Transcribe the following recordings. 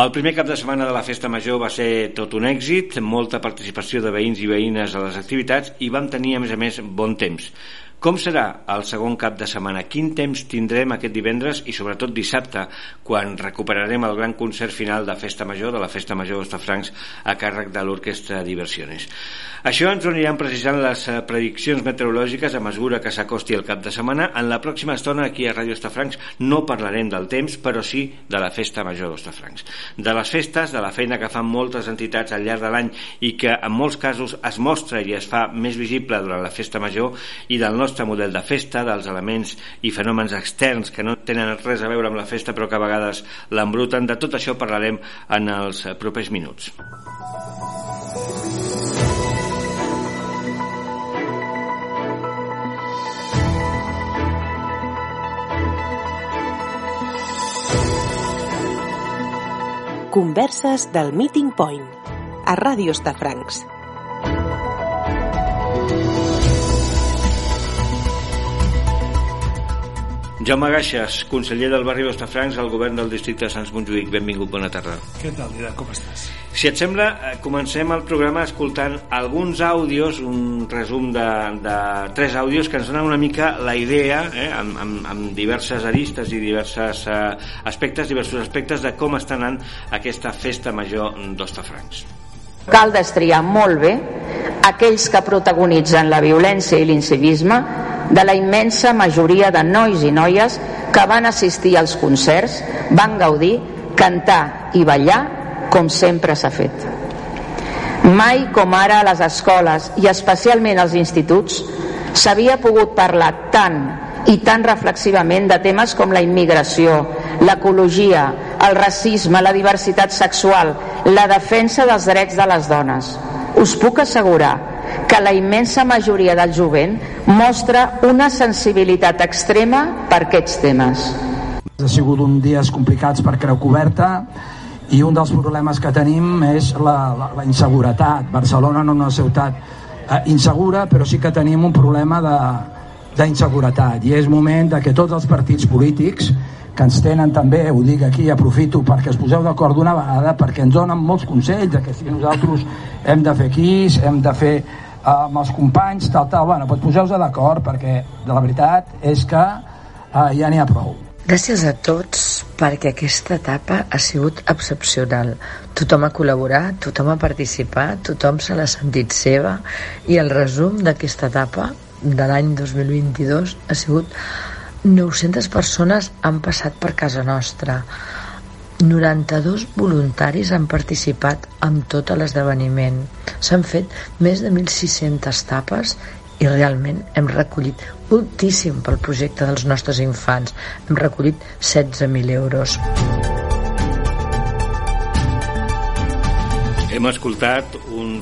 El primer cap de setmana de la Festa Major va ser tot un èxit, molta participació de veïns i veïnes a les activitats i vam tenir, a més a més, bon temps. Com serà el segon cap de setmana? Quin temps tindrem aquest divendres i sobretot dissabte, quan recuperarem el gran concert final de Festa Major, de la Festa Major d'Ostafrancs, a càrrec de l'Orquestra Diversiones. Això ens ho aniran precisant les eh, prediccions meteorològiques a mesura que s'acosti el cap de setmana. En la pròxima estona, aquí a Ràdio Ostafrancs, no parlarem del temps, però sí de la Festa Major d'Ostafrancs. De les festes, de la feina que fan moltes entitats al llarg de l'any i que en molts casos es mostra i es fa més visible durant la Festa Major i del nostre nostre model de festa, dels elements i fenòmens externs que no tenen res a veure amb la festa però que a vegades l'embruten. De tot això parlarem en els propers minuts. Converses del Meeting Point a Ràdio Estafrancs. Jaume Gaixes, conseller del barri d'Ostafrancs al govern del districte de Sants Montjuïc. Benvingut, bona tarda. Què tal, Dida? Com estàs? Si et sembla, eh, comencem el programa escoltant alguns àudios, un resum de, de tres àudios que ens donen una mica la idea, eh, amb, amb, amb diverses aristes i diversos eh, aspectes, diversos aspectes de com està anant aquesta festa major d'Ostafrancs. Cal destriar molt bé aquells que protagonitzen la violència i l'incivisme de la immensa majoria de nois i noies que van assistir als concerts, van gaudir, cantar i ballar com sempre s'ha fet. Mai com ara a les escoles i especialment als instituts s'havia pogut parlar tant i tan reflexivament de temes com la immigració, l'ecologia, el racisme, la diversitat sexual, la defensa dels drets de les dones. Us puc assegurar que la immensa majoria del jovent mostra una sensibilitat extrema per aquests temes. Ha sigut un dies complicats per Creu Coberta i un dels problemes que tenim és la, la, la inseguretat. Barcelona no és una ciutat eh, insegura, però sí que tenim un problema d'inseguretat i és moment de que tots els partits polítics que ens tenen també, ho dic aquí, aprofito perquè es poseu d'acord d'una vegada, perquè ens donen molts consells, de que si nosaltres hem de fer aquí, hem de fer amb els companys, tal, tal, bueno, doncs poseu-vos d'acord, perquè de la veritat és que uh, ja n'hi ha prou. Gràcies a tots perquè aquesta etapa ha sigut excepcional. Tothom ha col·laborat, tothom ha participat, tothom se l'ha sentit seva i el resum d'aquesta etapa de l'any 2022 ha sigut 900 persones han passat per casa nostra. 92 voluntaris han participat en tot l'esdeveniment. S'han fet més de 1.600 tapes i realment hem recollit moltíssim pel projecte dels nostres infants. Hem recollit 16.000 euros. Hem escoltat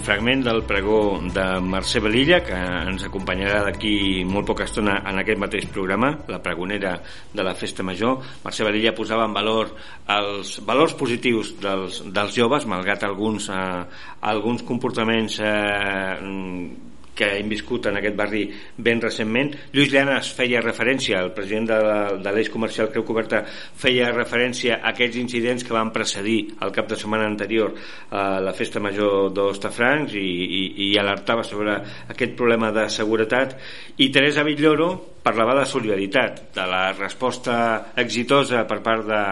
fragment del pregó de Mercè Belilla, que ens acompanyarà d'aquí molt poca estona en aquest mateix programa, la pregonera de la Festa Major. Mercè Belilla posava en valor els valors positius dels, dels joves, malgrat alguns, eh, alguns comportaments eh, que hem viscut en aquest barri ben recentment. Lluís Llanes feia referència, el president de, de l'Eix Comercial Creu Coberta feia referència a aquests incidents que van precedir el cap de setmana anterior a la festa major d'Ostafrancs i, i, i alertava sobre aquest problema de seguretat i Teresa Villoro parlava de solidaritat, de la resposta exitosa per part de,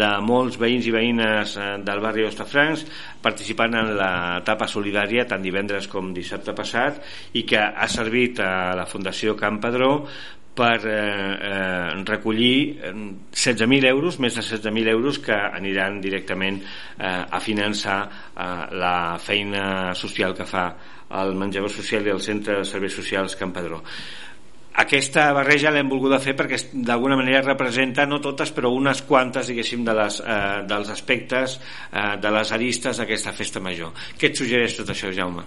de molts veïns i veïnes eh, del barri Ostafrancs participant en l'etapa solidària tant divendres com dissabte passat i que ha servit a la Fundació Camp Padró per eh, eh, recollir 16.000 eh, euros, més de 16.000 euros que aniran directament eh, a finançar eh, la feina social que fa el menjador social i el centre de serveis socials Camp Padró aquesta barreja l'hem volguda fer perquè d'alguna manera representa, no totes, però unes quantes, diguéssim, de les, eh, dels aspectes eh, de les aristes d'aquesta festa major. Què et suggereix tot això, Jaume?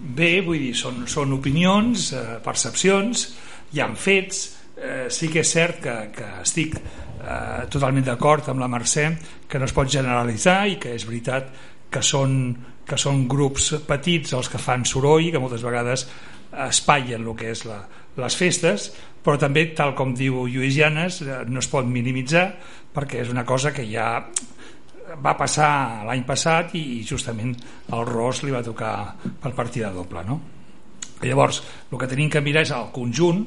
Bé, vull dir, són, són opinions, eh, percepcions, hi han fets, eh, sí que és cert que, que estic eh, totalment d'acord amb la Mercè que no es pot generalitzar i que és veritat que són, que són grups petits els que fan soroll, que moltes vegades espatllen el que és la, les festes, però també, tal com diu Lluís Llanes, eh, no es pot minimitzar perquè és una cosa que ja va passar l'any passat i justament el Ros li va tocar per partida doble no? llavors el que tenim que mirar és el conjunt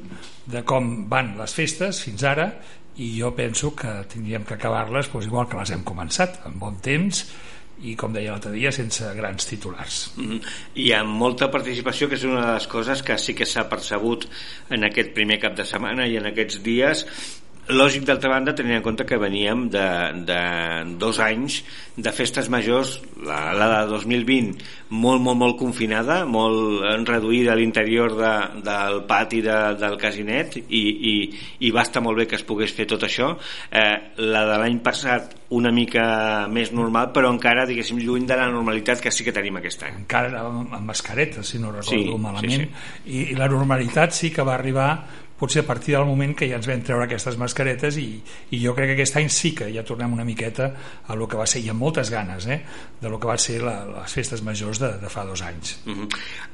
de com van les festes fins ara i jo penso que tindríem que acabar-les doncs, igual que les hem començat amb bon temps i com deia l'altre dia sense grans titulars mm -hmm. i amb molta participació que és una de les coses que sí que s'ha percebut en aquest primer cap de setmana i en aquests dies lògic d'altra banda tenint en compte que veníem de, de dos anys de festes majors la, la de 2020 molt molt molt confinada molt reduïda a l'interior de, del pati de, del casinet i, i, i va estar molt bé que es pogués fer tot això. Eh, la de l'any passat una mica més normal però encara diguéssim lluny de la normalitat que sí que tenim aquest any. Encara amb, amb mascareta si no recordo sí, malament. sí, sí. I, i la normalitat sí que va arribar potser a partir del moment que ja ens vam treure aquestes mascaretes i, i jo crec que aquest any sí que ja tornem una miqueta a lo que va ser, i amb moltes ganes eh, de lo que va ser la, les festes majors de, de fa dos anys uh -huh.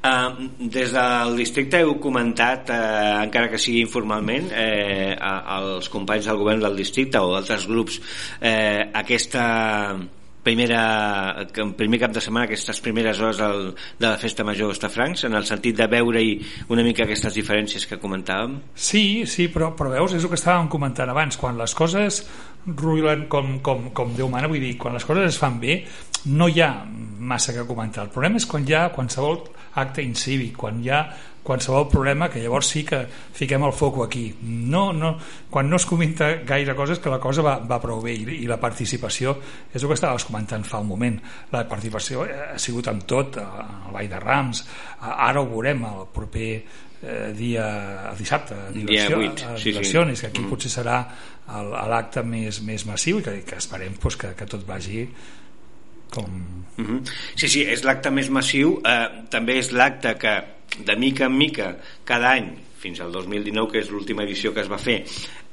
uh, Des del districte heu comentat uh, encara que sigui informalment eh, als companys del govern del districte o d'altres grups eh, aquesta primera, primer cap de setmana aquestes primeres hores del, de la festa major Francs en el sentit de veure-hi una mica aquestes diferències que comentàvem? Sí, sí, però, però veus, és el que estàvem comentant abans. Quan les coses ruïlen com, com, com Déu mana, vull dir, quan les coses es fan bé no hi ha massa que comentar. El problema és quan hi ha qualsevol acte incívic quan hi ha qualsevol problema que llavors sí que fiquem el foc aquí no, no, quan no es comenta gaire coses que la cosa va, va prou bé i, i la participació és el que estaves comentant fa un moment la participació ha sigut amb tot al Vall de Rams ara ho veurem el proper eh, dia el dissabte a diversió, dia 8, a sí, diversiones, sí. que aquí mm. potser serà l'acte més, més massiu i que, que esperem pues, que, que tot vagi com... Mm -hmm. Sí, sí, és l'acte més massiu eh, també és l'acte que de mica en mica cada any fins al 2019 que és l'última edició que es va fer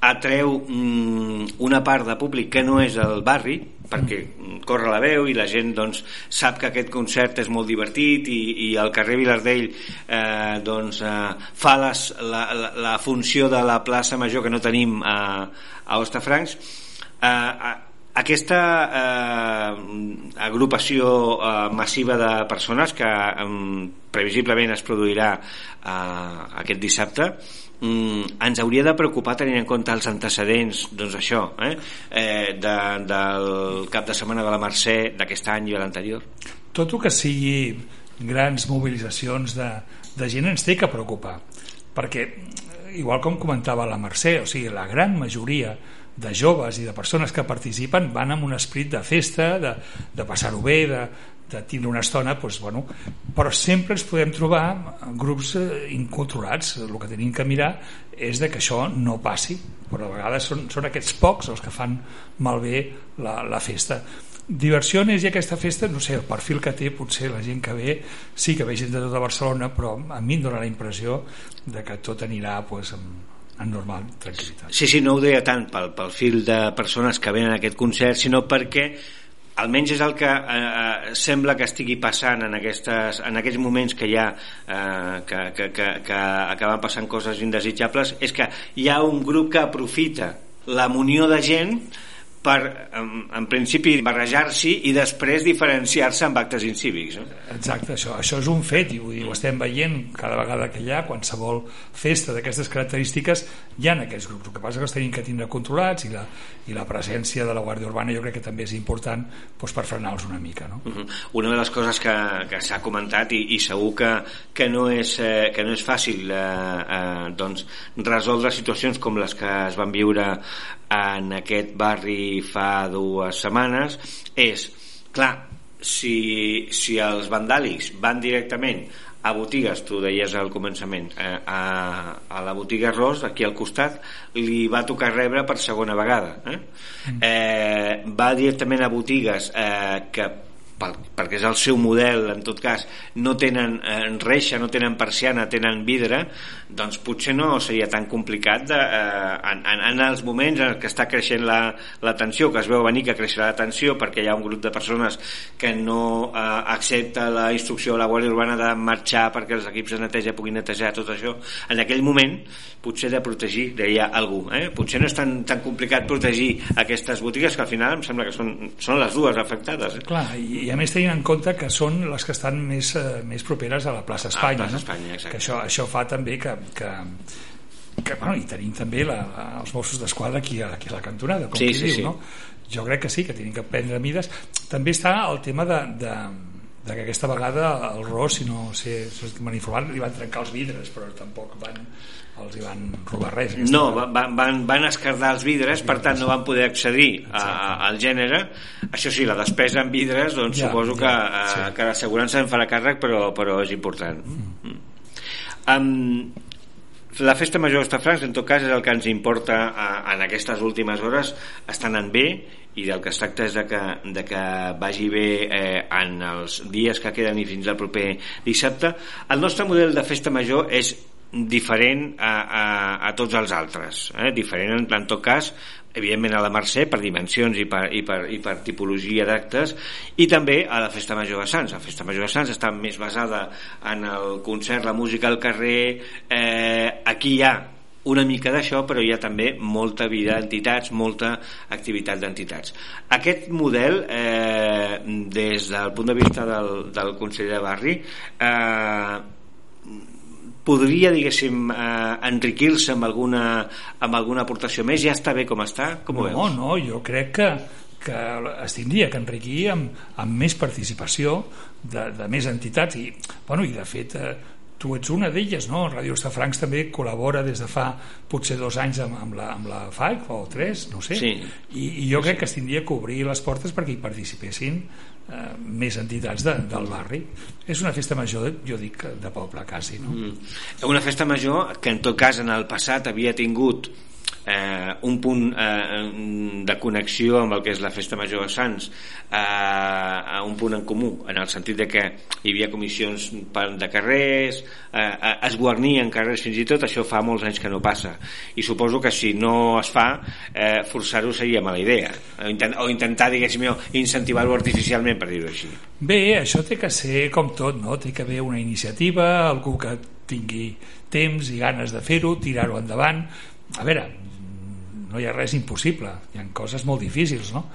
atreu mm, una part de públic que no és el barri perquè corre la veu i la gent doncs, sap que aquest concert és molt divertit i, i el carrer Vilardell eh, doncs, eh, fa les, la, la, la funció de la plaça major que no tenim a, a Ostafrancs eh, aquesta eh, agrupació eh, massiva de persones que eh, previsiblement es produirà eh, aquest dissabte mm, ens hauria de preocupar tenint en compte els antecedents doncs això eh, eh, de, del cap de setmana de la Mercè d'aquest any i l'anterior. Tot el que sigui grans mobilitzacions de, de gent ens té que preocupar perquè igual com comentava la Mercè o sigui, la gran majoria de joves i de persones que participen van amb un esprit de festa, de, de passar-ho bé, de, de tindre una estona, doncs, bueno, però sempre ens podem trobar grups eh, incontrolats. El que tenim que mirar és de que això no passi, però a vegades són, són aquests pocs els que fan malbé la, la festa. Diversiones i aquesta festa, no sé, el perfil que té potser la gent que ve, sí que ve gent de tota Barcelona, però a mi em dóna la impressió de que tot anirà pues, amb, en normal tranquil·litat. Sí, sí, no ho deia tant pel, pel fil de persones que venen a aquest concert, sinó perquè almenys és el que eh, eh, sembla que estigui passant en, aquestes, en aquests moments que hi ha eh, que, que, que, que acaben passant coses indesitjables és que hi ha un grup que aprofita la munió de gent per, en, en principi, barrejar-s'hi i després diferenciar-se amb actes incívics. Eh? Exacte, això, això és un fet i ho estem veient cada vegada que hi ha qualsevol festa d'aquestes característiques hi ha en aquests grups, el que passa que els tenim que tindre controlats i la, i la presència de la Guàrdia Urbana jo crec que també és important doncs, per frenar-los una mica. No? Uh -huh. Una de les coses que, que s'ha comentat i, i segur que, que, no és, eh, que no és fàcil eh, eh, doncs, resoldre situacions com les que es van viure en aquest barri fa dues setmanes és, clar, si, si els vandàlics van directament a botigues, tu deies al començament eh, a, a la botiga Ros aquí al costat, li va tocar rebre per segona vegada eh? Mm. Eh, va directament a botigues eh, que pel, perquè és el seu model en tot cas no tenen eh, reixa, no tenen persiana tenen vidre doncs potser no seria tan complicat de, eh, en, en, en els moments en què està creixent la, la tensió que es veu venir que creixerà la tensió perquè hi ha un grup de persones que no eh, accepta la instrucció de la Guàrdia Urbana de marxar perquè els equips de neteja puguin netejar tot això en aquell moment potser de protegir, deia algú eh? potser no és tan, tan complicat protegir aquestes botigues que al final em sembla que són, són les dues afectades eh? Clar, i, i a més tenint en compte que són les que estan més, eh, més properes a la plaça Espanya, plaça no? Espanya que això, això fa també que, que, que bueno, i tenim també la, la, els Mossos d'Esquadra aquí, a- aquí a la cantonada com Sí, qui sí, diu, sí. no? jo crec que sí, que tenim que prendre mides també està el tema de, de, de que aquesta vegada el Ros, si no sé, si m'han informat, li van trencar els vidres però tampoc van, els hi van robar res No, van, van, van escardar els vidres, per tant no van poder accedir a, a, al gènere. Això sí, la despesa en vidres, doncs Ja, suposo ja, que, eh, sí. que l'assegurança en farà càrrec, però, però és important. Mm. Um, la festa major d'Estafrancs, en tot cas, és el que ens importa a, en aquestes últimes hores. Estan en bé i del que es tracta és de que, de que vagi bé eh, en els dies que queden i fins al proper dissabte. El nostre model de festa major és diferent a, a, a tots els altres eh? diferent en, en tot cas evidentment a la Mercè per dimensions i per, i per, i per tipologia d'actes i també a la Festa Major de Sants la Festa Major de Sants està més basada en el concert, la música al carrer eh, aquí hi ha una mica d'això, però hi ha també molta vida d'entitats, molta activitat d'entitats. Aquest model, eh, des del punt de vista del, del Consell de Barri, eh, podria, diguéssim, eh, enriquir-se amb alguna, amb alguna aportació més? Ja està bé com està? Com ho no, veus? no, jo crec que, que es tindria que enriquir amb, amb més participació de, de més entitats i, bueno, i de fet eh, tu ets una d'elles, no? Ràdio Estafrancs també col·labora des de fa potser dos anys amb, amb, la, amb la FAC o tres, no sé Sí. I, i jo crec que es tindria que obrir les portes perquè hi participessin eh, més entitats de, del barri és una festa major, jo dic, de poble quasi, no? Mm. Una festa major que en tot cas en el passat havia tingut eh, un punt eh, de connexió amb el que és la festa major de Sants eh, un punt en comú en el sentit de que hi havia comissions de carrers eh, eh, es guarnien carrers fins i tot això fa molts anys que no passa i suposo que si no es fa eh, forçar-ho seria mala idea o, intent, o intentar diguéssim incentivar-ho artificialment per dir-ho així Bé, això té que ser com tot, no? Té que haver una iniciativa, algú que tingui temps i ganes de fer-ho, tirar-ho endavant. A veure, no hi ha res impossible, hi ha coses molt difícils, no?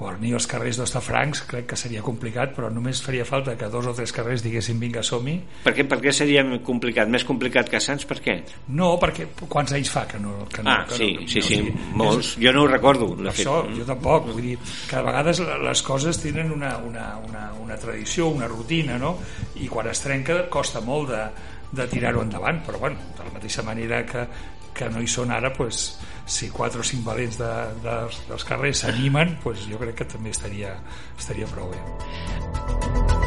Guarnir els carrers d'Ostafrancs crec que seria complicat, però només faria falta que dos o tres carrers diguessin vinga, som-hi. per què, per què seria complicat? Més complicat que Sants? Per què? No, perquè quants anys fa que no... Que no Ah, que sí, no, sí, no, sí, o sigui, molts. Jo no ho recordo, Per fet. això, jo tampoc, vull dir, que a vegades les coses tenen una, una, una, una tradició, una rutina, no? I quan es trenca costa molt de, de tirar-ho endavant, però bueno, de la mateixa manera que, que no hi són ara, pues, si quatre o cinc valents de, de, dels carrers s'animen, pues, jo crec que també estaria, estaria prou bé.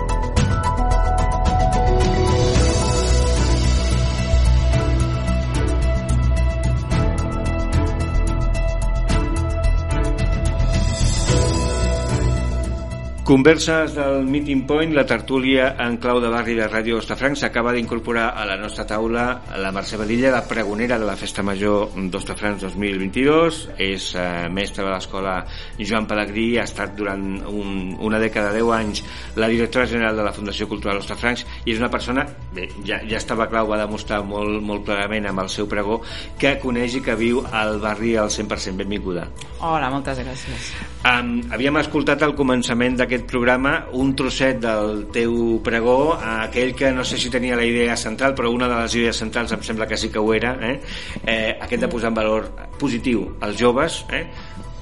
Converses del Meeting Point, la tertúlia en clau de barri de Ràdio Ostafranc s'acaba d'incorporar a la nostra taula la Mercè Badilla, la pregonera de la Festa Major d'Ostafranc 2022 és eh, mestra de l'escola Joan Pellegrí ha estat durant un, una dècada, 10 anys la directora general de la Fundació Cultural Ostafrancs i és una persona, bé, ja, ja estava clar ho va demostrar molt, molt clarament amb el seu pregó que coneix i que viu al barri al 100% benvinguda. Hola, moltes gràcies. Um, havíem escoltat al començament d'aquest programa un trosset del teu pregó, aquell que no sé si tenia la idea central, però una de les idees centrals em sembla que sí que ho era, eh? Eh, aquest de posar en valor positiu els joves, eh?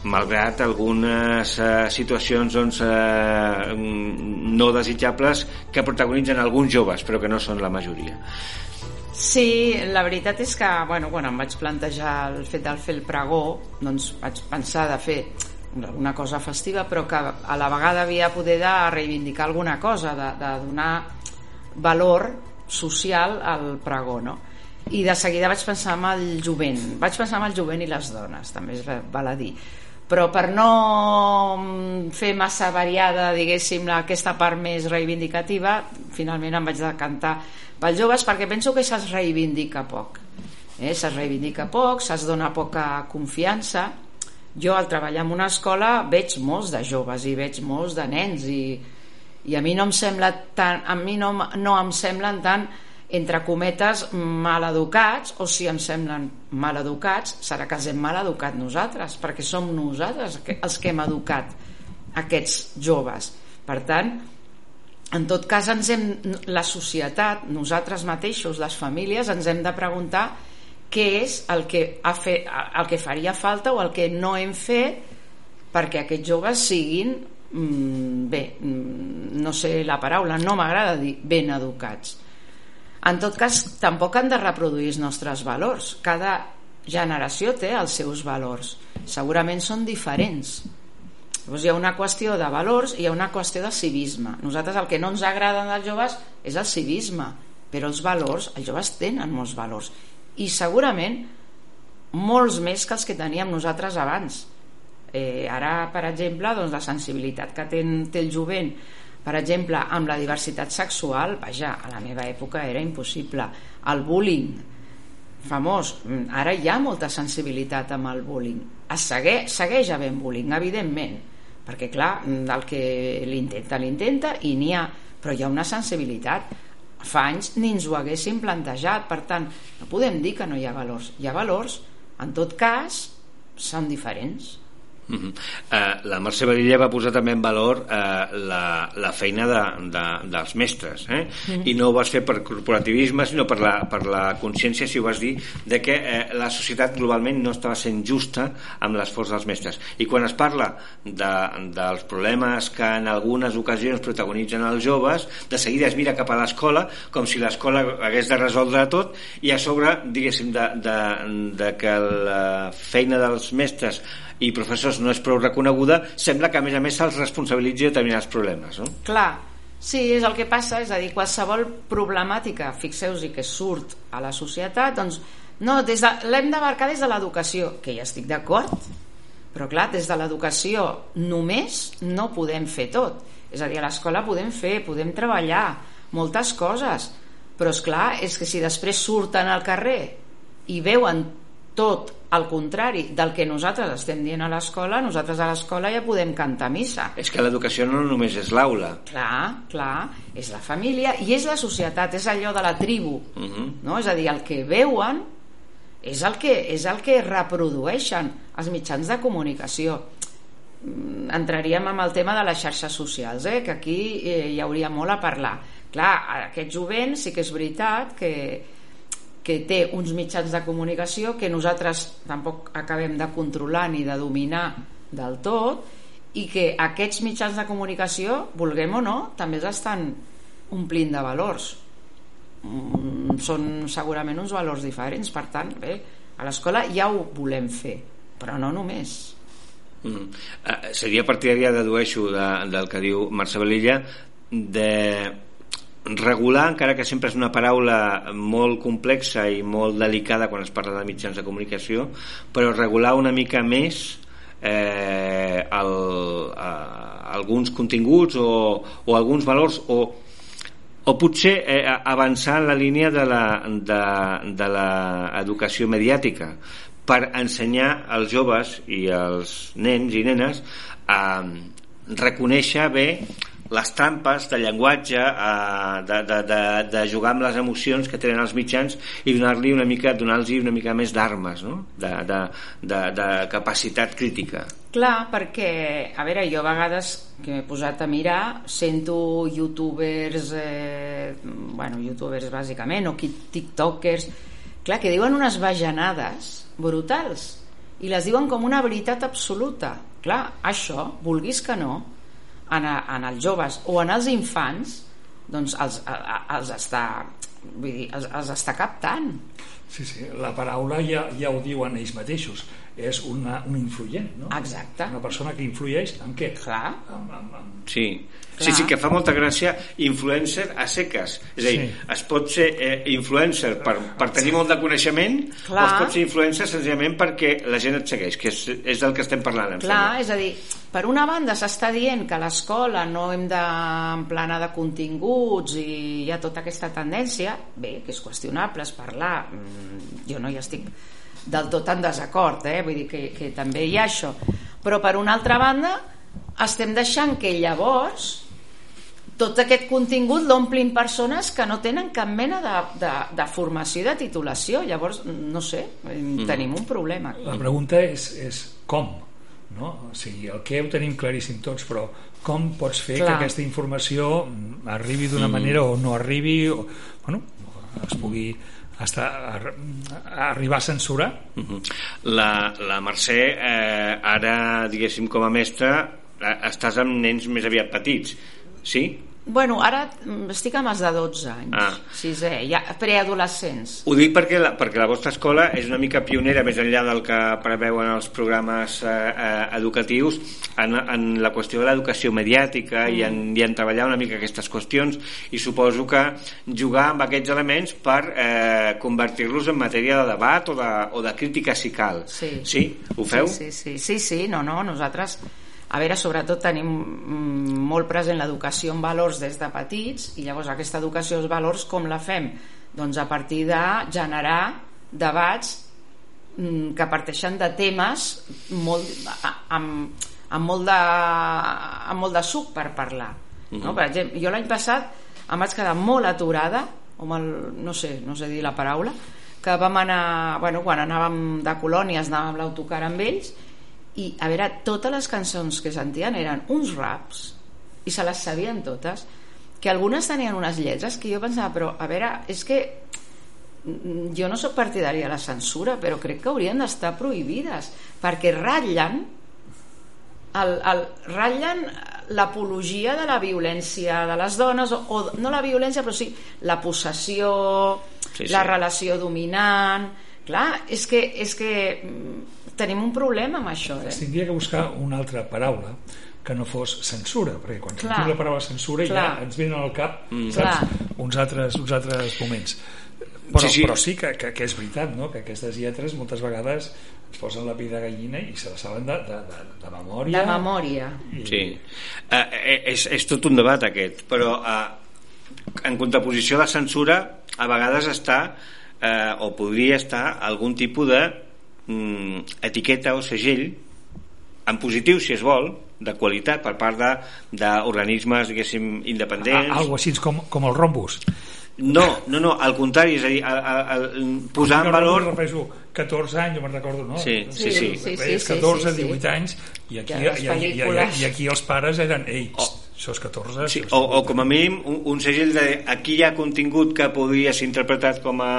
malgrat algunes eh, situacions doncs, eh, no desitjables que protagonitzen alguns joves, però que no són la majoria. Sí, la veritat és que bueno, quan em vaig plantejar el fet del fer el pregó doncs vaig pensar de fer una cosa festiva però que a la vegada havia de poder de reivindicar alguna cosa de, de donar valor social al pregó no? i de seguida vaig pensar en el jovent vaig pensar en el jovent i les dones també es val a dir però per no mm, fer massa variada diguéssim aquesta part més reivindicativa finalment em vaig decantar pels joves perquè penso que se'ls reivindica poc eh? se'ls reivindica poc se'ls dona poca confiança jo al treballar en una escola veig molts de joves i veig molts de nens i, i a mi no em sembla tan, a mi no, no em semblen tant entre cometes mal educats o si em semblen mal educats serà que els hem mal educat nosaltres perquè som nosaltres els que hem educat aquests joves. Per tant en tot cas ens hem, la societat nosaltres mateixos, les famílies ens hem de preguntar què és el que, ha fet, el que faria falta o el que no hem fet perquè aquests joves siguin mm, bé, mm, no sé la paraula, no m'agrada dir ben educats en tot cas, tampoc han de reproduir els nostres valors. Cada generació té els seus valors. Segurament són diferents. Llavors hi ha una qüestió de valors i hi ha una qüestió de civisme. Nosaltres el que no ens agrada dels joves és el civisme, però els valors, els joves tenen molts valors. I segurament molts més que els que teníem nosaltres abans. Eh, ara, per exemple, doncs, la sensibilitat que té, té el jovent per exemple, amb la diversitat sexual, vaja, a la meva època era impossible. El bullying, famós, ara hi ha molta sensibilitat amb el bullying. Es segueix, segueix havent bullying, evidentment, perquè clar, el que l'intenta, l'intenta i n'hi ha, però hi ha una sensibilitat. Fa anys ni ens ho haguéssim plantejat, per tant, no podem dir que no hi ha valors. Hi ha valors, en tot cas, són diferents. Uh -huh. uh, la Mercè Badilla va posar també en valor uh, la, la feina de, de, dels mestres eh? uh -huh. i no ho vas fer per corporativisme sinó per la, per la consciència si ho vas dir de que uh, la societat globalment no estava sent justa amb l'esforç dels mestres i quan es parla de, dels problemes que en algunes ocasions protagonitzen els joves de seguida es mira cap a l'escola com si l'escola hagués de resoldre tot i a sobre diguéssim de, de, de que la feina dels mestres i professors no és prou reconeguda, sembla que a més a més se'ls responsabilitzi de determinats problemes. No? Clar, sí, és el que passa, és a dir, qualsevol problemàtica, fixeu-vos que surt a la societat, doncs no, des de, l'hem de marcar des de l'educació, que ja estic d'acord, però clar, des de l'educació només no podem fer tot. És a dir, a l'escola podem fer, podem treballar moltes coses, però és clar, és que si després surten al carrer i veuen tot al contrari del que nosaltres estem dient a l'escola, nosaltres a l'escola ja podem cantar missa. És que l'educació no només és l'aula. Clar, clar, és la família i és la societat, és allò de la tribu. Uh mhm. -huh. no? És a dir, el que veuen és el que, és el que reprodueixen els mitjans de comunicació. Mm, entraríem en el tema de les xarxes socials, eh? que aquí eh, hi hauria molt a parlar. Clar, aquest jovent sí que és veritat que que té uns mitjans de comunicació que nosaltres tampoc acabem de controlar ni de dominar del tot i que aquests mitjans de comunicació, vulguem o no, també estan omplint de valors. Mm, són segurament uns valors diferents, per tant, bé, a l'escola ja ho volem fer, però no només. Mm. Uh, seria partidària, dedueixo, de, del que diu Mercè Valilla, de regular, encara que sempre és una paraula molt complexa i molt delicada quan es parla de mitjans de comunicació, però regular una mica més eh, el, eh, alguns continguts o, o alguns valors o, o potser eh, avançar en la línia de l'educació mediàtica per ensenyar als joves i als nens i nenes a reconèixer bé les trampes de llenguatge eh, de, de, de, de jugar amb les emocions que tenen els mitjans i donar-li una mica donar-los una mica més d'armes no? de, de, de, de capacitat crítica Clar, perquè, a veure, jo a vegades que m'he posat a mirar, sento youtubers, eh, bueno, youtubers bàsicament, o tiktokers, clar, que diuen unes bajanades brutals, i les diuen com una veritat absoluta. Clar, això, vulguis que no, en, a, en els joves o en els infants doncs els, els està vull dir, els, els està captant. Sí, sí, la paraula ja, ja ho diuen ells mateixos és una, un influent, no? Exacte. Una persona que influeix en què? Clar. En, en, en... Sí. sí, Clar. sí, que fa molta gràcia influencer a seques. És a dir, Sí. es pot ser eh, influencer per, per tenir molt de coneixement Clar. o es pot ser influencer senzillament perquè la gent et segueix, que és, és del que estem parlant, Clar, sembla. és a dir, per una banda s'està dient que a l'escola no hem d'emplenar de continguts i hi ha tota aquesta tendència, bé, que és qüestionable, és parlar, mm, jo no hi estic del tot en desacord, eh? vull dir que, que també hi ha això, però per una altra banda estem deixant que llavors tot aquest contingut l'omplin persones que no tenen cap mena de, de, de formació i de titulació llavors, no sé, mm. tenim un problema La pregunta és, és com, no? O sigui, el què ho tenim claríssim tots, però com pots fer Clar. que aquesta informació mm, arribi d'una manera o no arribi, o, bueno, es pugui estar, ar, arribar a censurar? Mhm. La, la Mercè, eh, ara, diguéssim, com a mestra, eh, estàs amb nens més aviat petits, sí? Bueno, ara mm, estic amb els de 12 anys, Ah. sisè, ja, preadolescents. Ho dic perquè la, perquè la vostra escola és una mica pionera, més enllà del que preveuen els programes eh, eh, educatius, en, en la qüestió de l'educació mediàtica mm. i, en, i en treballar una mica aquestes qüestions i suposo que jugar amb aquests elements per eh, convertir-los en matèria de debat o de, o de crítica si cal. Sí. sí? Ho feu? Sí, sí, sí, sí, sí, no, no, nosaltres a veure, sobretot tenim mm, molt present l'educació en valors des de petits i llavors aquesta educació en valors com la fem? Doncs a partir de generar debats mm, que parteixen de temes molt, amb, amb, molt de, amb molt de suc per parlar. No? Per exemple, jo l'any passat em vaig quedar molt aturada, o mal, no sé, no sé dir la paraula, que vam anar, bueno, quan anàvem de colònies, anàvem l'autocar amb ells, i a veure, totes les cançons que sentien eren uns raps, i se les sabien totes, que algunes tenien unes lletres que jo pensava, però a veure, és que mm, jo no sóc partidària de la censura, però crec que haurien d'estar prohibides, perquè ratllen el, el, ratllen l'apologia de la violència de les dones, o, o no la violència, però sí la possessió, Sí, la sí. relació dominant... Clar, és que, és que mm, tenim un problema amb això, eh? Tindria que buscar una altra paraula que no fos censura, perquè quan Clar. sentim la paraula censura Clar. ja ens venen al cap Mm. saps, uns, altres, uns altres moments. Però Sí, sí, sí. sí. però sí que, que, que és veritat no? que aquestes lletres moltes vegades ens posen la pell de gallina i se la saben de, de, de, de memòria. De memòria. Sí. Eh, eh, és, és tot un debat aquest, però eh, en contraposició a la censura a vegades està eh, o podria estar algun tipus de mm, etiqueta o segell en positiu si es vol de qualitat per part de- d'organismes diguéssim independents A, algo així com, com el rombus. no, no, no, al contrari és a dir, el, el, el, posar en valor repeso 14 anys, jo me'n recordo, no? Sí, sí, sí. Sí, sí, És sí, 14, sí, sí. 18 anys, i aquí, Ja, i, i, i, i, aquí els pares eren, ei, això és 14, Sí, o, és o com a mínim un, un segell de aquí hi ha contingut que podria ser interpretat com a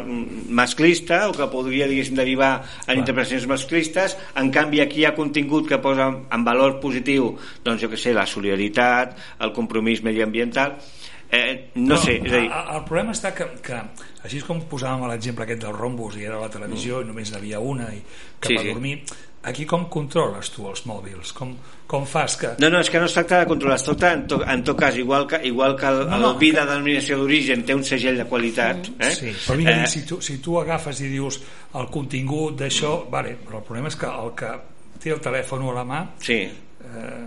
mm, masclista o que podria diguéssim derivar en interpretacions masclistes. En canvi aquí hi ha contingut que posa en valor positiu doncs jo que sé, la solidaritat el compromís mediambiental. Eh, no, Però, sé, és a dir el problema està que, que així com posàvem l'exemple aquest del rombus i era la televisió i només n'havia una i cap Mm. Sí, a sí. dormir aquí com controles tu els mòbils? Com, com fas que no, no, és que no es tracta de controlar, es tracta en, to, en tot cas, igual que, igual que el, No, el no, vi que- de denominació d'origen té un segell de qualitat, eh? Sí, però vinga, Eh, si, tu, si tu agafes i dius el contingut d'això, vale, però el problema és que el que té el telèfon a la mà sí, eh,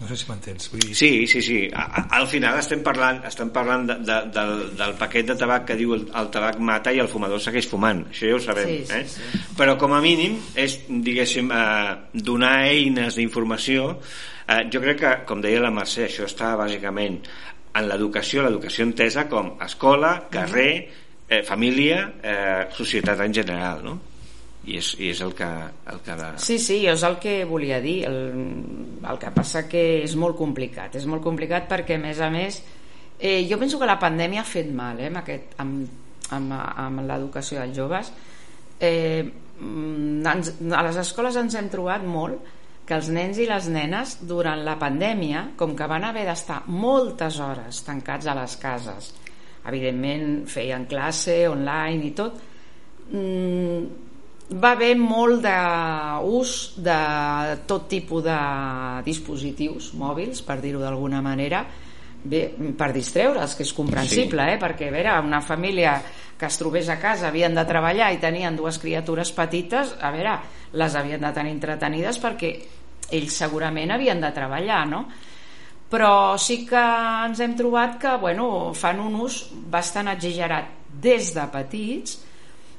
no sé si m'entens vull dir, Sí, sí, sí. A, al final estem parlant, estem parlant de, de, del, del paquet de tabac que diu el, el tabac mata i el fumador segueix fumant. Això ja ho sabem. Sí, sí, eh? sí. Però com a mínim és, diguéssim, eh, donar eines d'informació. Eh, jo crec que, com deia la Mercè, això està bàsicament en l'educació, l'educació entesa com escola, carrer, eh, família, eh, societat en general, no? I és, i és el que, el que de... Sí, sí, és el que volia dir. El, el que passa que és molt complicat. És molt complicat perquè, a més a més, eh, jo penso que la pandèmia ha fet mal eh, amb, aquest, amb, amb, amb l'educació dels joves. Eh, mm, ens, a les escoles ens hem trobat molt que els nens i les nenes durant la pandèmia, com que van haver d'estar moltes hores tancats a les cases, evidentment feien classe online i tot, mm, va haver molt d'ús de tot tipus de dispositius mòbils, per dir-ho d'alguna manera, bé, per distreure'ls, que és comprensible, sí. eh? perquè a veure, una família que es trobés a casa havien de treballar i tenien dues criatures petites, a veure, les havien de tenir entretenides perquè ells segurament havien de treballar, no? Però sí que ens hem trobat que bueno, fan un ús bastant exagerat des de petits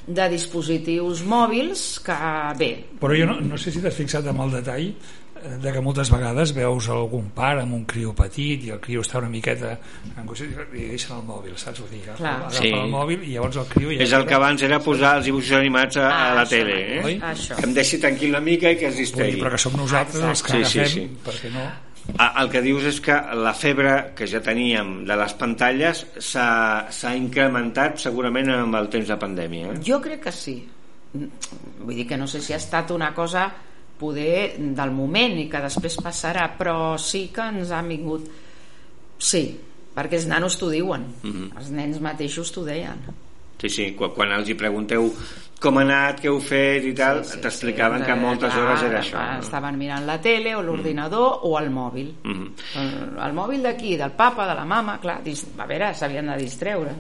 de dispositius mòbils que, bé... Però jo no, no sé si t'has fixat amb el detall de que moltes vegades veus algun pare amb un criu petit i el criu està una miqueta angoixat i deixen el mòbil, saps? Vull dir, agafa sí. el mòbil i llavors el criu... Ja és el que abans era posar els dibuixos animats a, Ah, a la això, tele, eh? oi? Això. Que em deixi tranquil una mica i que es distregui. però que som nosaltres els que Sí, sí, agafem sí. perquè no... El que dius és que la febre que ja teníem de les pantalles s'ha incrementat segurament amb el temps de pandèmia. Eh? Jo crec que sí. Vull dir que no sé si ha estat una cosa poder del moment i que després passarà, però sí que ens ha vingut... Sí, perquè els nanos t'ho diuen. Mhm. Els nens mateixos t'ho deien. Sí, sí, quan, quan els hi pregunteu com ha anat, què heu fet i tal, Sí, sí, t'explicaven sí, que moltes clar, hores era això. no? Estaven mirant la tele o l'ordinador o el mòbil. Mhm. El, el mòbil d'aquí, del papa, de la mama, clar, dis- a veure, s'havien de distreure.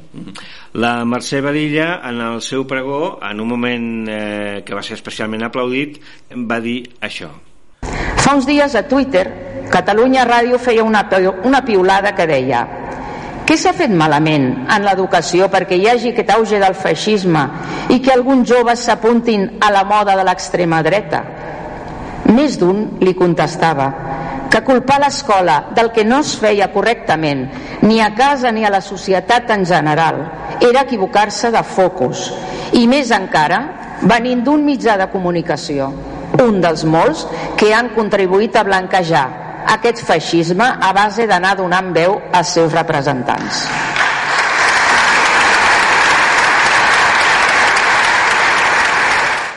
La Mercè Badilla, en el seu pregó, en un moment eh, que va ser especialment aplaudit, va dir això. Fa uns dies a Twitter, Catalunya Ràdio feia una, pi- una piulada que deia què s'ha fet malament en l'educació perquè hi hagi aquest auge del feixisme i que alguns joves s'apuntin a la moda de l'extrema dreta? Més d'un li contestava que culpar l'escola del que no es feia correctament ni a casa ni a la societat en general era equivocar-se de focus i més encara venint d'un mitjà de comunicació un dels molts que han contribuït a blanquejar aquest feixisme a base d'anar donant veu als seus representants.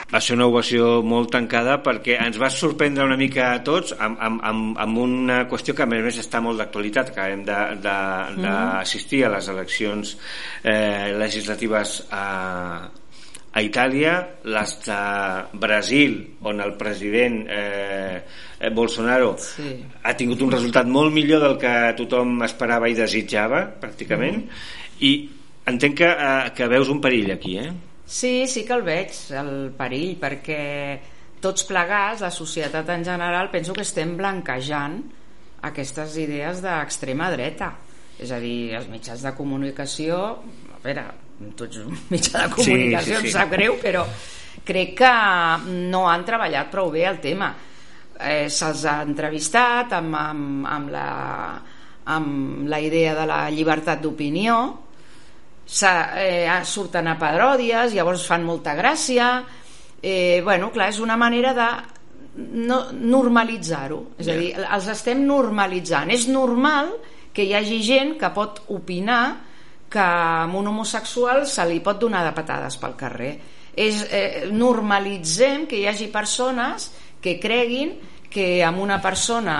Va ser una ovació molt tancada perquè ens va sorprendre una mica a tots amb, amb, amb, amb una qüestió que a més a més està molt d'actualitat. Acabem Mm-hmm. d'assistir a les eleccions eh, legislatives a, a Itàlia, les de Brasil, on el president eh, eh, Bolsonaro Sí. ha tingut un resultat molt millor del que tothom esperava i desitjava, pràcticament, i entenc que, eh, que veus un perill aquí, eh? Sí, sí que el veig, el perill, perquè tots plegats, la societat en general, penso que estem blanquejant aquestes idees d'extrema dreta. És a dir, els mitjans de comunicació, a veure, tu ets un mitjà de comunicació, sí, sí. em sap greu, però crec que no han treballat prou bé el tema. Eh, Se'ls ha entrevistat amb, amb, amb, la, amb la idea de la llibertat d'opinió, eh, surten a paròdies, llavors fan molta gràcia. Eh, bueno, clar, és una manera de no, normalitzar-ho. És a dir, els estem normalitzant. És normal que hi hagi gent que pot opinar que a un homosexual se li pot donar de patades pel carrer. És, eh, normalitzem que hi hagi persones que creguin que amb una persona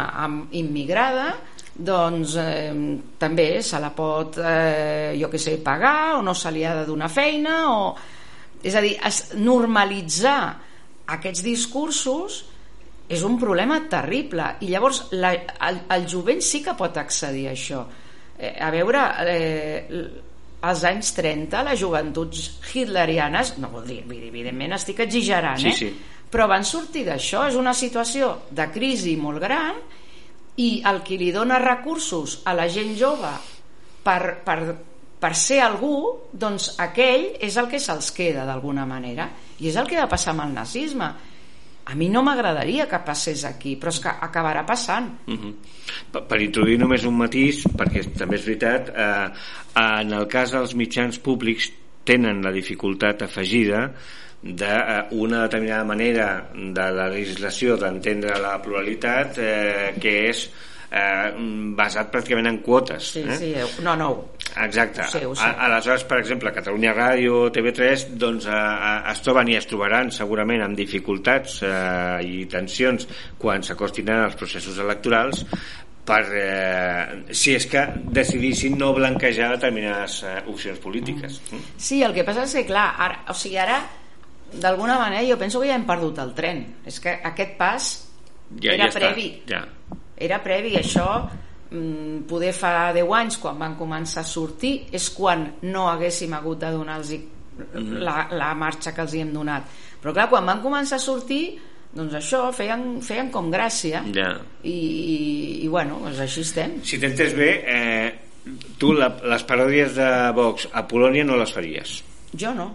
immigrada doncs eh, també se la pot eh, jo que sé, pagar o no se li ha de donar feina o... és a dir, es, normalitzar aquests discursos és un problema terrible. I llavors la, el, el jovent sí que pot accedir a això eh, a veure eh, als anys 30 les joventuts hitlerianes no vol dir, evidentment estic exagerant Sí, eh? sí. però van sortir d'això és una situació de crisi molt gran i el qui li dona recursos a la gent jove per, per, per ser algú, doncs aquell és el que se'ls queda d'alguna manera i és el que va passar amb el nazisme a mi no m'agradaria que passés aquí però és que acabarà passant Uh -huh. per, per introduir només un matís perquè també és veritat eh, en el cas dels mitjans públics tenen la dificultat afegida d'una determinada manera de la legislació d'entendre la pluralitat eh, que és eh, basat pràcticament en quotes sí, eh? sí, no, no Exacte. Ho sé, ho sé. A, aleshores, per exemple, Catalunya Ràdio, TV3, doncs eh, eh, es troben i es trobaran segurament amb dificultats eh, i tensions quan s'acostin als processos electorals per, eh, si és que decidissin no blanquejar determinades eh, opcions polítiques. Mm. Sí, el que passa és que, clar, ara, o sigui, ara d'alguna manera jo penso que ja hem perdut el tren és que aquest pas Ja, era ja està, previ ja. Era previ això mm, poder fa 10 anys quan van començar a sortir és quan no haguéssim hagut de donar-los Mhm. la, la marxa que els hi hem donat però clar, quan van començar a sortir doncs això, feien, feien com gràcia Ja. i, i, i bueno, doncs així estem Si t'he entès bé, eh, tu la, les paròdies de Vox a Polònia no les faries. jo no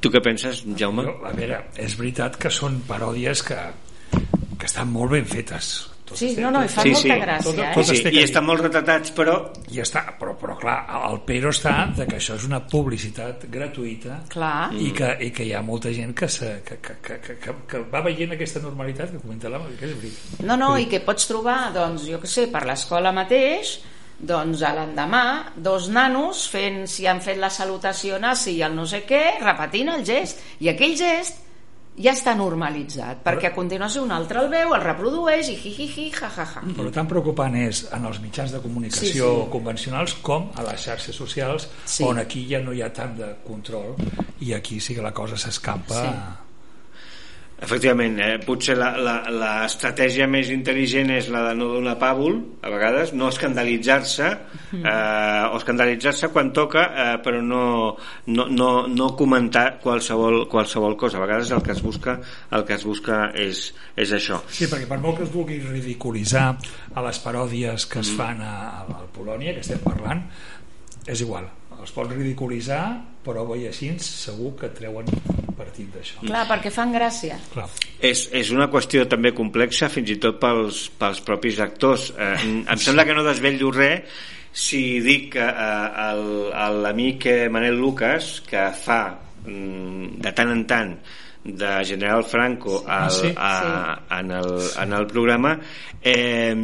Tu què penses, Jaume? Jo, a veure, és veritat que són paròdies que, que estan molt ben fetes. Tot sí, no, no, i fa Sí, molta sí. gràcia Tot- eh? tot- Sí, té I estan molt retratats, però I està, però, però clar, el però està de que això és una publicitat gratuïta clar i que, i que hi ha molta gent que, se, que, que, que, que, que, que va veient aquesta normalitat que comenta l'Ama, que és veritat. No, no, i que pots trobar, doncs, jo que sé, per l'escola mateix, doncs a l'endemà, dos nanos fent, si han fet la salutació nazi i el no sé què, repetint el gest. I aquell gest ja està normalitzat, perquè a continuació un altre el veu, el reprodueix i hi, hi, hi, ja, ja, ja. Però tan preocupant és en els mitjans de comunicació Sí, sí. convencionals com a les xarxes socials, Sí. on aquí ja no hi ha tant de control i aquí sí que la cosa s'escampa. Sí. Efectivament, eh, potser la- la- l'estratègia més intel·ligent és la de no donar pàbul, a vegades, no escandalitzar-se, eh, o escandalitzar-se quan toca, eh, però no, no, no, no comentar qualsevol, qualsevol cosa. A vegades el que es busca, el que es busca és, és això. Sí, perquè per molt que es vulgui ridiculitzar a les paròdies que es fan a, a, a Polònia, que estem parlant, és igual. Els pots ridiculitzar, però bo i així segur que treuen partit d'això. Clar, perquè fan gràcia. Clar. És, és una qüestió també complexa fins i tot pels, pels propis actors eh, em- em sembla que no desvetllo res si dic que eh, l'amic eh, Manel Lucas que fa mm, de tant en tant de General Franco al, Ah, sí? a, en, el, en el programa eh,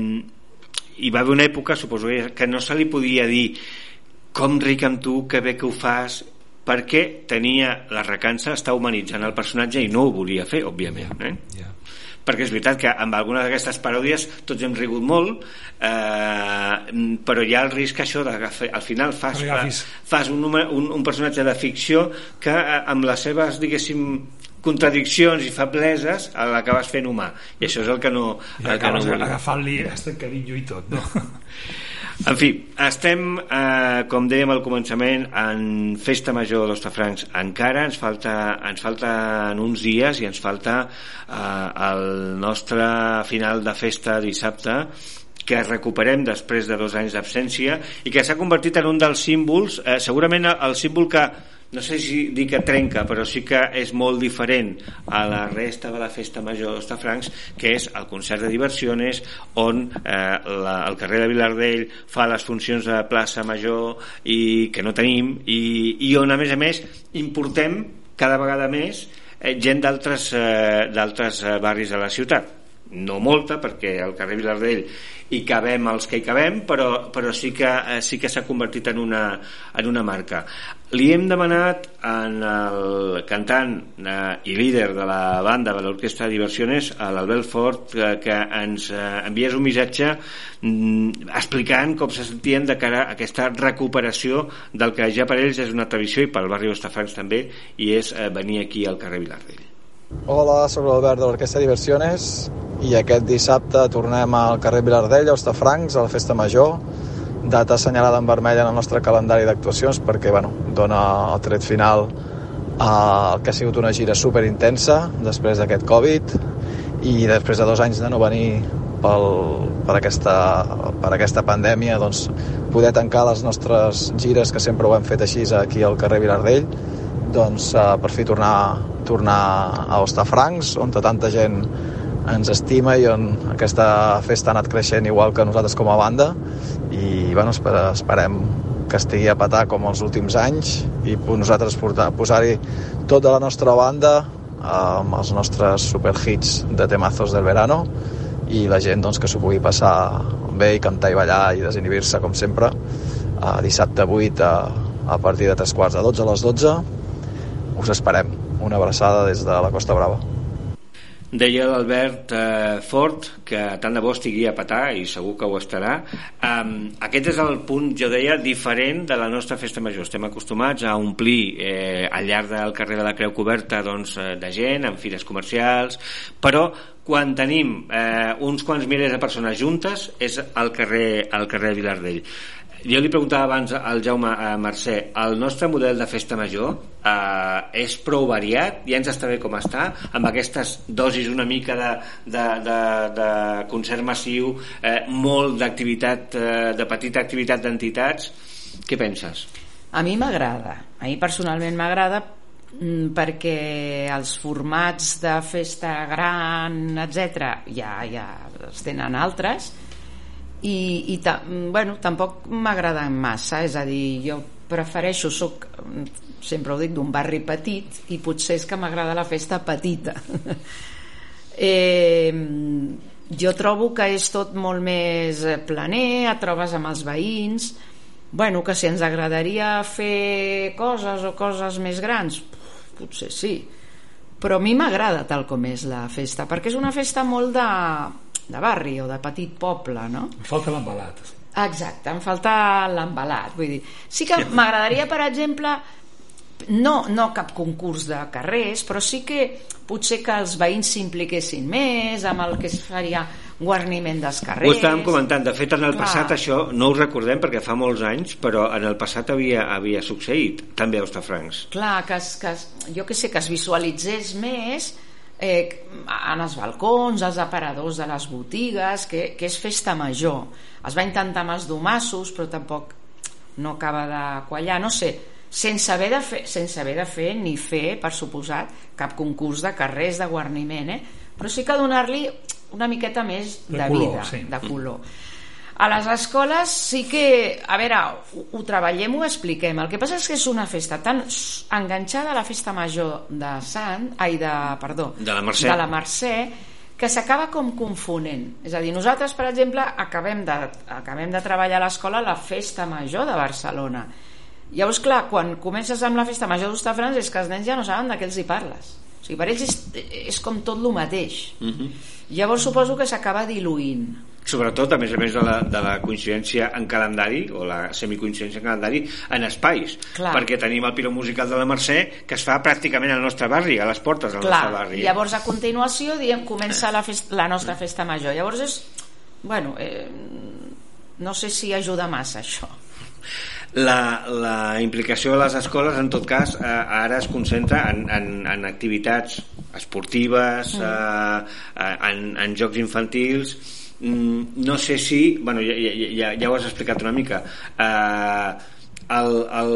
hi va haver una època suposo que no se li podia dir com ric amb tu, que bé que ho fas perquè tenia la recança està humanitzant el personatge i no ho volia fer, òbviament eh? Ja. perquè és veritat que amb algunes d'aquestes paròdies tots hem rigut molt eh, però hi ha el risc això de que al final fas, agafis. fas un, número, un, un personatge de ficció que eh, amb les seves diguéssim contradiccions i febleses l'acabes fent humà i això és el que no, I el que no volem. agafant-li este carinyo i tot, no? En fi, estem, eh, com dèiem al començament, en Festa Major d'Hostafrancs. Encara ens, falta, ens falten uns dies i ens falta eh, el nostre final de festa dissabte que recuperem després de dos anys d'absència i que s'ha convertit en un dels símbols, eh, segurament el símbol que no sé si dir que trenca, però sí que és molt diferent a la resta de la festa major d'Hostafrancs, que és el concert de diversiones, on eh, la, el carrer de Vilardell fa les funcions de plaça major i que no tenim, i, i on a més a més importem cada vegada més eh, gent d'altres eh, eh, barris de la ciutat. No molta perquè al carrer Vilardell hi cabem els que hi cabem però, però sí que, eh, sí que s'ha convertit en una, en una marca li hem demanat en el cantant eh, i líder de la banda de l'Orquestra Diversiones a l'Albert Fort eh, que ens eh, un missatge mm, explicant com se sentien de cara a aquesta recuperació del que ja per ells és una tradició i pel barri d'Ostafrancs també i és eh, venir aquí al carrer Vilardell. Hola, sóc l'Albert de l'Orquestra Diversiones i aquest dissabte tornem al carrer Vilardell, a Hostafrancs, a la Festa Major, data assenyalada en vermell en el nostre calendari d'actuacions perquè bueno, dona el tret final al que ha sigut una gira super intensa després d'aquest Covid i després de dos anys de no venir pel, per, aquesta, per aquesta pandèmia doncs, poder tancar les nostres gires que sempre ho hem fet així aquí al carrer Vilardell doncs, eh, per fi tornar, tornar a Hostafrancs on tanta gent ens estima i on aquesta festa ha anat creixent igual que nosaltres com a banda. I bueno, esper, esperem que estigui a petar com els últims anys i nosaltres posar-hi tota la nostra banda amb els nostres superhits de temazos del verano i la gent doncs, que s'ho pugui passar bé i cantar i ballar i desinhibir-se com sempre a dissabte 8 a, a partir de 3 quarts de 12 a les 12 us esperem. Una abraçada des de la Costa Brava Deia l'Albert eh, Fort que tant de bo estigui a petar i segur que ho estarà. Um, aquest és el punt, jo deia, diferent de la nostra festa major. Estem acostumats a omplir eh, al llarg del carrer de la Creu Coberta doncs, eh, de gent, en fires comercials, però quan tenim eh, uns quants milers de persones juntes és al carrer, al carrer Vilardell jo li preguntava abans al Jaume a Mercè, el nostre model de festa major eh, és prou variat, ja ens està bé com està, amb aquestes dosis una mica de, de, de, de concert massiu, eh, molt d'activitat, eh, de petita activitat d'entitats. Què penses? A mi m'agrada, a mi personalment m'agrada mm, perquè els formats de festa gran, etc ja, ja els tenen altres, i, i ta, bueno, tampoc m'agraden massa és a dir, jo prefereixo soc, sempre ho dic, d'un barri petit i potser és que m'agrada la festa petita. Eh, jo trobo que és tot molt més planer et trobes amb els veïns bueno, que si ens agradaria fer coses o coses més grans potser sí. Però a mi m'agrada tal com és la festa perquè és una festa molt de de barri o de petit poble, no? Em falta l'embalat. Exacte, em falta l'embalat. Vull dir, sí que m'agradaria, per exemple, no, no cap concurs de carrers, però sí que potser que els veïns s'impliquessin més amb el que es faria guarniment dels carrers. Ho estàvem comentant, de fet en el Clar. passat això no ho recordem perquè fa molts anys, però en el passat havia, havia succeït, també a Ostafrancs. Clar, que, es, que es, jo que sé, que es visualitzés més eh, en els balcons, els aparadors de les botigues, que, que és festa major. Es va intentar amb els domassos, però tampoc no acaba de quallar, no sé, sense haver de fer, sense haver de fer ni fer, per suposat, cap concurs de carrers de guarniment, eh? però sí que donar-li una miqueta més de, de color, vida, sí. de color. A les escoles sí que, a veure, ho, ho treballem, ho expliquem. El que passa és que és una festa tan enganxada a la festa major de Sant, ai, de, perdó, de la Mercè, de la Mercè que s'acaba com confonent. És a dir, nosaltres, per exemple, acabem de, acabem de treballar a l'escola la festa major de Barcelona. Llavors, clar, quan comences amb la festa major d'Ostafrans és que els nens ja no saben de què els hi parles. O sigui, per ells és, és com tot el mateix. Uh mhm. -huh. Llavors suposo que s'acaba diluint sobretot a més a més de la, de la coincidència en calendari o la semicoincidència en calendari en espais, Clar. perquè tenim el Piro Musical de la Mercè que es fa pràcticament al nostre barri, a les portes del Clar. nostre barri. Llavors a continuació diem comença la, festa, la nostra festa major. Llavors és bueno, eh, no sé si ajuda massa això la, la implicació de les escoles en tot cas eh, ara es concentra en, en, en activitats esportives mm. eh, eh en, en jocs infantils no sé si bueno, ja, ja, ja ho has explicat una mica. Eh, el, el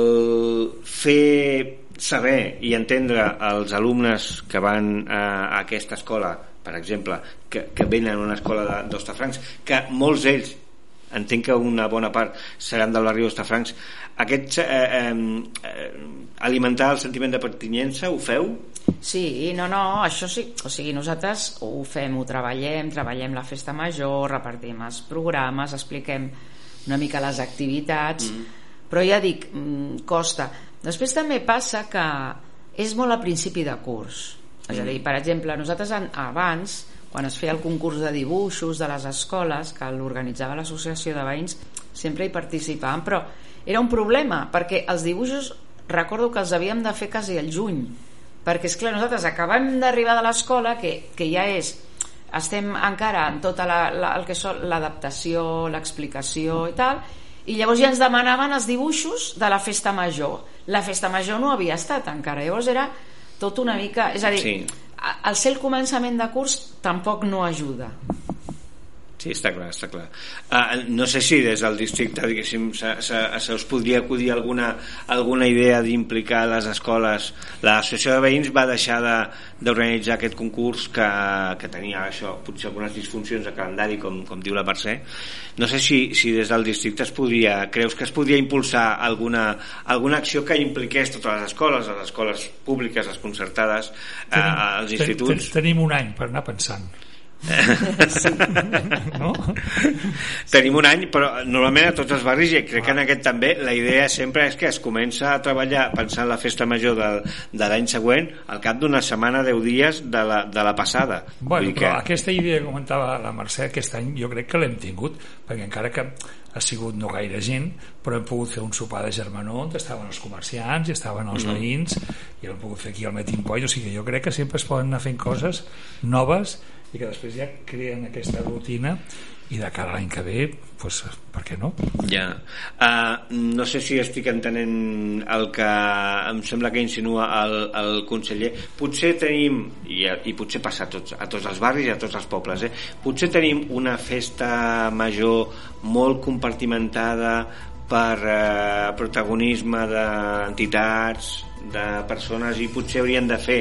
fer saber i entendre als alumnes que van eh, a aquesta escola per exemple, que, que venen a una escola d'Ostafrancs, que molts d'ells entenc que una bona part seran del barri d'Ostafrancs aquest eh, eh, alimentar el sentiment de pertinyença ho feu? Sí, no, no, això sí, o sigui, nosaltres ho fem, ho treballem, treballem la festa major, repartim els programes, expliquem una mica les activitats, mm. però ja dic, mm, costa. Després també passa que és molt a principi de curs. És a dir, mm. per exemple, nosaltres abans, quan es feia el concurs de dibuixos de les escoles, que l'organitzava l'associació de veïns, sempre hi participàvem, però era un problema, perquè els dibuixos recordo que els havíem de fer quasi al juny, perquè és clar, nosaltres acabem d'arribar de l'escola que, que ja és estem encara en tota la, la, el que són l'adaptació, l'explicació i tal i llavors ja ens demanaven els dibuixos de la festa major la festa major no havia estat encara llavors era tot una mica és a dir, sí. Al ser el començament de curs tampoc no ajuda Sí, està clar, està clar. Uh, no sé si des del districte, diguéssim, se, se, se us podria acudir alguna, alguna idea d'implicar les escoles. L'associació de veïns va deixar d'organitzar de, aquest concurs que, que tenia això, potser algunes disfuncions de calendari, com, com diu la Mercè. No sé si, si des del districte es podria, creus que es podria impulsar alguna, alguna acció que impliqués totes les escoles, les escoles públiques, les concertades, eh, els instituts? Ten, ten, tenim un any per anar pensant Sí. no? Tenim un any, però normalment a tots els barris, i crec que en aquest també, la idea sempre és que es comença a treballar pensant la festa major de, de l'any següent al cap d'una setmana, 10 dies de la, de la passada. Bueno, Vull però aquesta idea que comentava la Mercè aquest any jo crec que l'hem tingut, perquè encara que ha sigut no gaire gent, però hem pogut fer un sopar de germanor on estaven els comerciants i estaven els Mm. veïns i l'hem pogut fer aquí al Meeting Point, o sigui que jo crec que sempre es poden anar fent coses noves i que després ja creen aquesta rutina i de cara a l'any que ve, pues, per què no? Ja. Uh, no sé si estic entenent el que em sembla que insinua el, el conseller. Potser tenim, i, i potser passa a tots, a tots els barris i a tots els pobles, eh? potser tenim una festa major molt compartimentada per eh, protagonisme d'entitats, de persones, i potser haurien de fer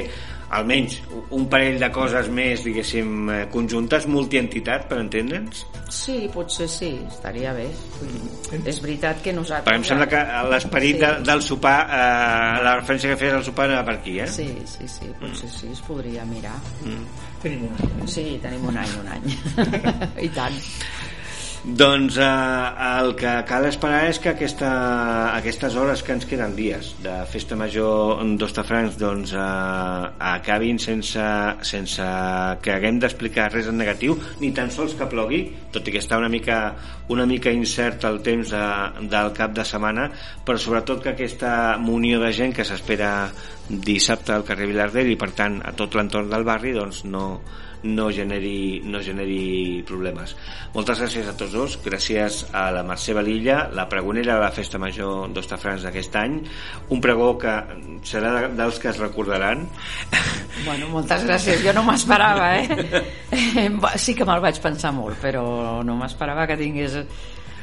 almenys un parell de coses més, diguéssim, eh, conjuntes, multientitat, per entendre'ns? Sí, potser sí, estaria bé. És veritat que nosaltres... Perquè em sembla que l'esperit Sí. de, del sopar, eh, la referència que feies al sopar era per aquí, eh? Sí, sí, sí, potser sí, es podria mirar. Mm. Tenim un any. Sí, tenim un any, un any. I tant. Doncs eh, el que cal esperar és que aquesta, aquestes hores que ens queden dies de festa major d'Ostafrancs doncs, eh, acabin sense, sense que haguem d'explicar res en negatiu, ni tan sols que plogui, tot i que està una mica, una mica incert el temps de, del cap de setmana, però sobretot que aquesta munió de gent que s'espera dissabte al carrer Vilardell i per tant a tot l'entorn del barri doncs no, no generi, no generi problemes. Moltes gràcies a tots dos, gràcies a la Mercè Valilla, la pregonera de la Festa Major d'Ostafrans d'aquest any, un pregó que serà de- dels que es recordaran. Bueno, moltes gràcies. Jo no m'esperava, eh? Sí que me'l vaig pensar molt, però no m'esperava que tingués...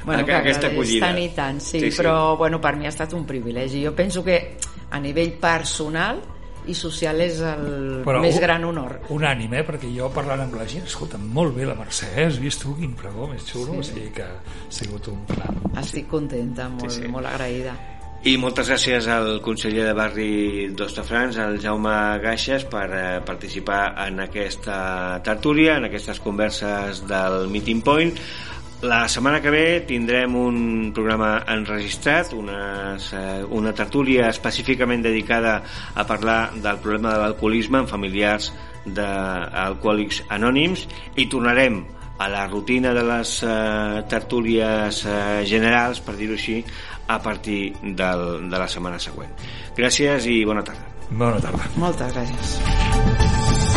Bueno, que aquesta acollida. tant i tant, sí, Sí, sí. però bueno, per mi ha estat un privilegi. Jo penso que a nivell personal i social és el Però més un- gran honor. Unànime, eh? perquè jo parlant amb la gent, escolta, molt bé la Mercè, has vist tu quin pregó més xulo? Sí. O sigui que ha sigut un plan. Estic contenta, molt, Sí, sí. molt agraïda. I moltes gràcies al conseller de barri d'Ostafrans, al Jaume Gaixes, per eh, participar en aquesta tertúlia, en aquestes converses del Meeting Point. La setmana que ve tindrem un programa enregistrat, una, una tertúlia específicament dedicada a parlar del problema de l'alcoholisme en familiars d'alcohòlics anònims i tornarem a la rutina de les eh, tertúlies eh, generals, per dir-ho així, a partir del, de la setmana següent. Gràcies i bona tarda. Bona tarda. Moltes gràcies.